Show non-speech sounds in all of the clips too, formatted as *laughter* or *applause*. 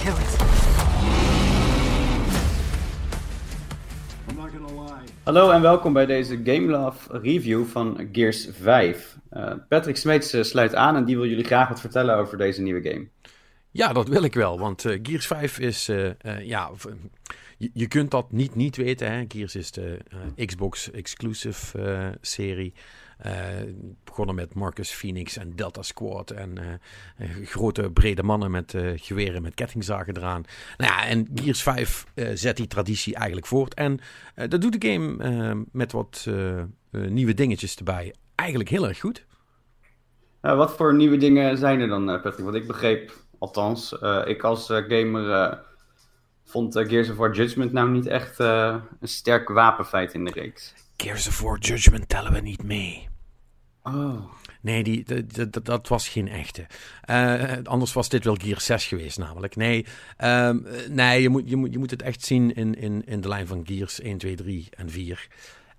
kill it. Hallo en welkom bij deze Gamelove review van Gears 5. Uh, Patrick Smeets uh, sluit aan en die wil jullie graag wat vertellen over deze nieuwe game. Ja, dat wil ik wel, want uh, Gears 5 is, ja, je, je, kunt dat niet niet weten. Hè? Gears is de Xbox exclusive serie. Begonnen met Marcus Phoenix en Delta Squad en grote brede mannen met geweren met kettingzagen eraan. Nou ja, en Gears 5 zet die traditie eigenlijk voort. En dat doet de game met wat nieuwe dingetjes erbij eigenlijk heel erg goed. Uh, wat voor nieuwe dingen zijn er dan, Patrick? Want ik begreep, althans, ik als gamer vond Gears of War Judgment nou niet echt een sterk wapenfeit in de reeks. Gears of War Judgment tellen we niet mee. Oh. Nee, die, dat, was geen echte. anders was dit wel Gears 6 geweest, namelijk. Nee, um, nee je, moet, je, moet, je moet het echt zien in, in, in de lijn van Gears 1, 2, 3 en 4.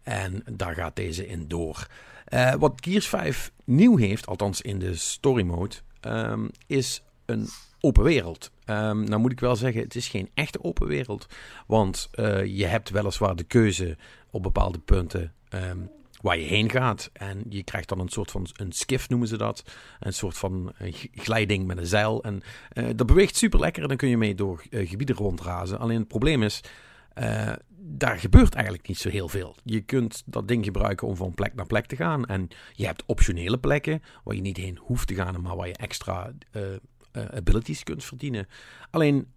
En daar gaat deze in door. Uh, wat Gears 5 nieuw heeft, althans in de story mode, um, is een open wereld. Um, nou moet ik wel zeggen, het is geen echte open wereld. Want uh, je hebt weliswaar de keuze op bepaalde punten um, waar je heen gaat. En je krijgt dan een soort van een skiff noemen ze dat. Een soort van glijding met een zeil. En uh, dat beweegt super lekker en dan kun je mee door uh, gebieden rondrazen. Alleen het probleem is, daar gebeurt eigenlijk niet zo heel veel. Je kunt dat ding gebruiken om van plek naar plek te gaan. En je hebt optionele plekken waar je niet heen hoeft te gaan, maar waar je extra uh, abilities kunt verdienen. Alleen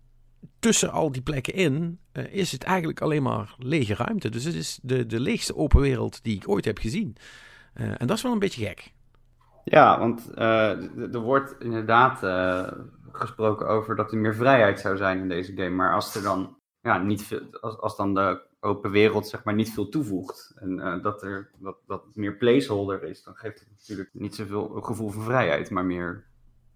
tussen al die plekken in is het eigenlijk alleen maar lege ruimte. Dus het is de, de leegste open wereld die ik ooit heb gezien. en dat is wel een beetje gek. Ja, want er wordt inderdaad gesproken over dat er meer vrijheid zou zijn in deze game. Maar als er dan ja, niet veel, als, als dan de open wereld zeg maar niet veel toevoegt en dat er dat, dat meer placeholder is, dan geeft het natuurlijk niet zoveel gevoel van vrijheid, maar meer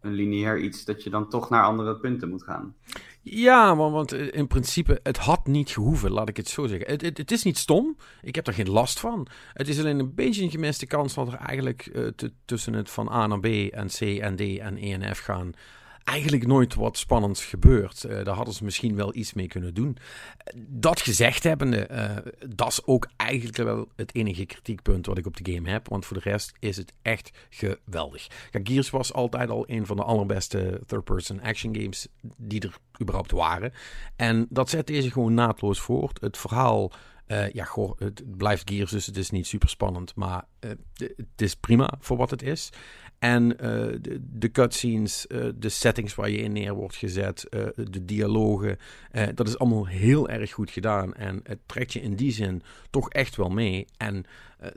een lineair iets dat je dan toch naar andere punten moet gaan. Ja, want, want in principe, het had niet gehoeven, laat ik het zo zeggen. Het, het, is niet stom, ik heb er geen last van. Het is alleen een beetje een gemiste kans dat er eigenlijk uh, tussen het van A naar B en C en D en E en F gaan eigenlijk nooit wat spannends gebeurt. Uh, daar hadden ze misschien wel iets mee kunnen doen. Dat gezegd hebbende, uh, dat is ook eigenlijk wel het enige kritiekpunt wat ik op de game heb. Want voor de rest is het echt geweldig. Gears was altijd al een van de allerbeste third-person action games die er überhaupt waren. En dat zet deze gewoon naadloos voort. Het verhaal uh, ja, goh, het blijft Gears, dus het is niet super spannend. Maar uh, het is prima voor wat het is. En uh, de, de, cutscenes, de settings waar je in neer wordt gezet, de dialogen, dat is allemaal heel erg goed gedaan. En het trekt je in die zin toch echt wel mee. En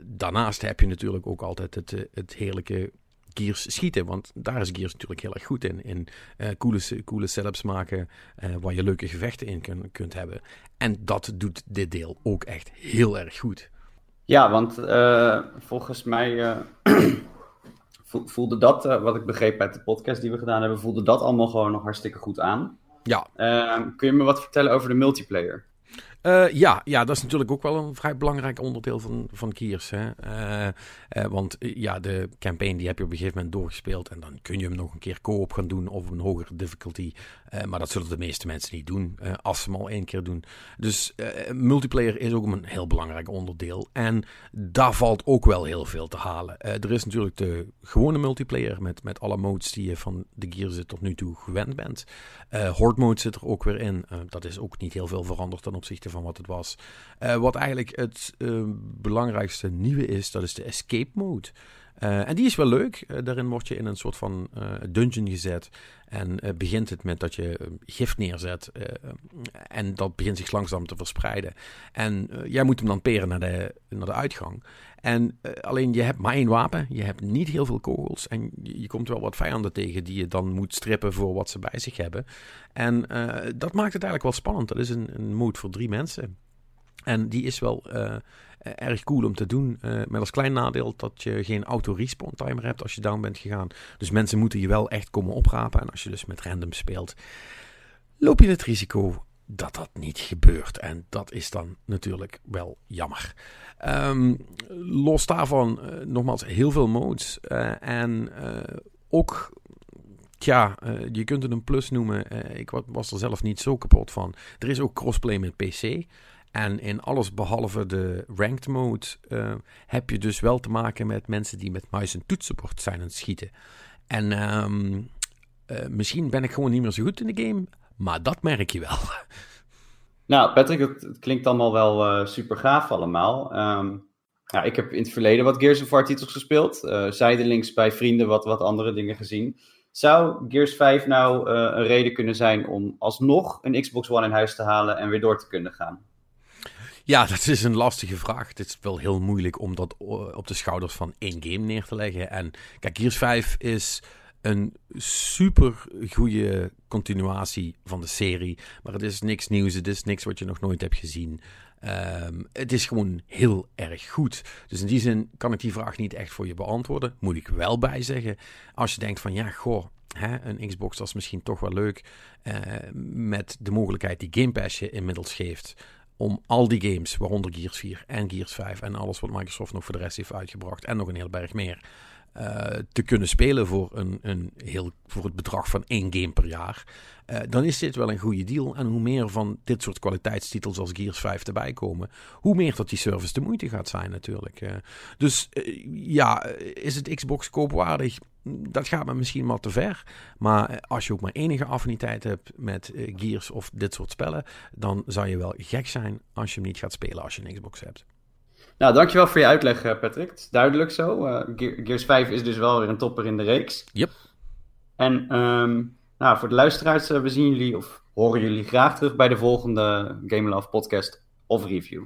daarnaast heb je natuurlijk ook altijd het, het heerlijke Gears schieten. Want daar is Gears natuurlijk heel erg goed in. In uh, coole, coole setups maken uh, waar je leuke gevechten in kun, kunt hebben. En dat doet dit deel ook echt heel erg goed. Ja, want uh, volgens mij *clears throat* voelde dat, wat ik begreep uit de podcast die we gedaan hebben, voelde dat allemaal gewoon nog hartstikke goed aan. Ja. kun je me wat vertellen over de multiplayer? Uh, ja, ja, dat is natuurlijk ook wel een vrij belangrijk onderdeel van, van Kiers. Hè? Uh, uh, want ja, de campaign die heb je op een gegeven moment doorgespeeld. En dan kun je hem nog een keer co-op gaan doen of een hogere difficulty. maar dat zullen de meeste mensen niet doen, als ze hem al één keer doen. Dus multiplayer is ook een heel belangrijk onderdeel. En daar valt ook wel heel veel te halen. er is natuurlijk de gewone multiplayer met, met alle modes die je van de Gears tot nu toe gewend bent. Horde mode zit er ook weer in. dat is ook niet heel veel veranderd ten opzichte van wat het was. Uh, wat eigenlijk het uh, belangrijkste nieuwe is, dat is de escape mode. Uh, en die is wel leuk. daarin word je in een soort van dungeon gezet. En begint het met dat je gif neerzet. en dat begint zich langzaam te verspreiden. En jij moet hem dan peren naar de, naar de uitgang. En alleen je hebt maar één wapen. Je hebt niet heel veel kogels. En je, komt wel wat vijanden tegen die je dan moet strippen voor wat ze bij zich hebben. En dat maakt het eigenlijk wel spannend. Dat is een, een voor drie mensen. En die is wel uh, erg cool om te doen. Uh, met als klein nadeel dat je geen auto-respawn timer hebt als je down bent gegaan. Dus mensen moeten je wel echt komen oprapen. En als je dus met random speelt, loop je het risico dat dat niet gebeurt. En dat is dan natuurlijk wel jammer. Um, los daarvan, nogmaals, heel veel modes. en ook tja, je kunt het een plus noemen. ik was er zelf niet zo kapot van. Er is ook crossplay met PC. En in alles behalve de ranked mode heb je dus wel te maken met mensen die met muis en toetsenbord zijn aan het schieten. En ehm, misschien ben ik gewoon niet meer zo goed in de game, maar dat merk je wel. *laughs* Nou, Patrick, het, klinkt allemaal wel uh, super gaaf allemaal. Ehm, ja, ik heb in het verleden wat Gears of War titels gespeeld. Zijdelings bij vrienden wat, wat andere dingen gezien. Zou Gears 5 nou een reden kunnen zijn om alsnog een Xbox One in huis te halen en weer door te kunnen gaan? Ja, *laughs* dat is een lastige vraag. Het is wel heel moeilijk om dat op de schouders van één game neer te leggen. En kijk, Gears 5 is een super goede continuatie van de serie. Maar het is niks nieuws. Het is niks wat je nog nooit hebt gezien. Um, het is gewoon heel erg goed. Dus in die zin kan ik die vraag niet echt voor je beantwoorden. Moet ik wel bij zeggen. Als je denkt van ja, goh. Een Xbox is misschien toch wel leuk. Uh, met de mogelijkheid die Game Pass je inmiddels geeft om al die games, waaronder Gears 4 en Gears 5 en alles wat Microsoft nog voor de rest heeft uitgebracht en nog een hele berg meer, uh, te kunnen spelen voor, een, een heel, voor het bedrag van één game per jaar. Uh, dan is dit wel een goede deal. En hoe meer van dit soort kwaliteitstitels als Gears 5 erbij komen, hoe meer dat die service de moeite gaat zijn natuurlijk. Uh, dus ja, is het Xbox koopwaardig? Dat gaat me misschien wel te ver. Maar als je ook maar enige affiniteit hebt met Gears of dit soort spellen, dan zou je wel gek zijn als je hem niet gaat spelen als je een Xbox hebt. Nou, dankjewel voor je uitleg, eh, Patrick. Het is duidelijk zo. Uh, Gears 5 is dus wel weer een topper in de reeks. Yep. En um, nou, voor de luisteraars, uh, we zien jullie of horen jullie graag terug bij de volgende Game Love podcast of review.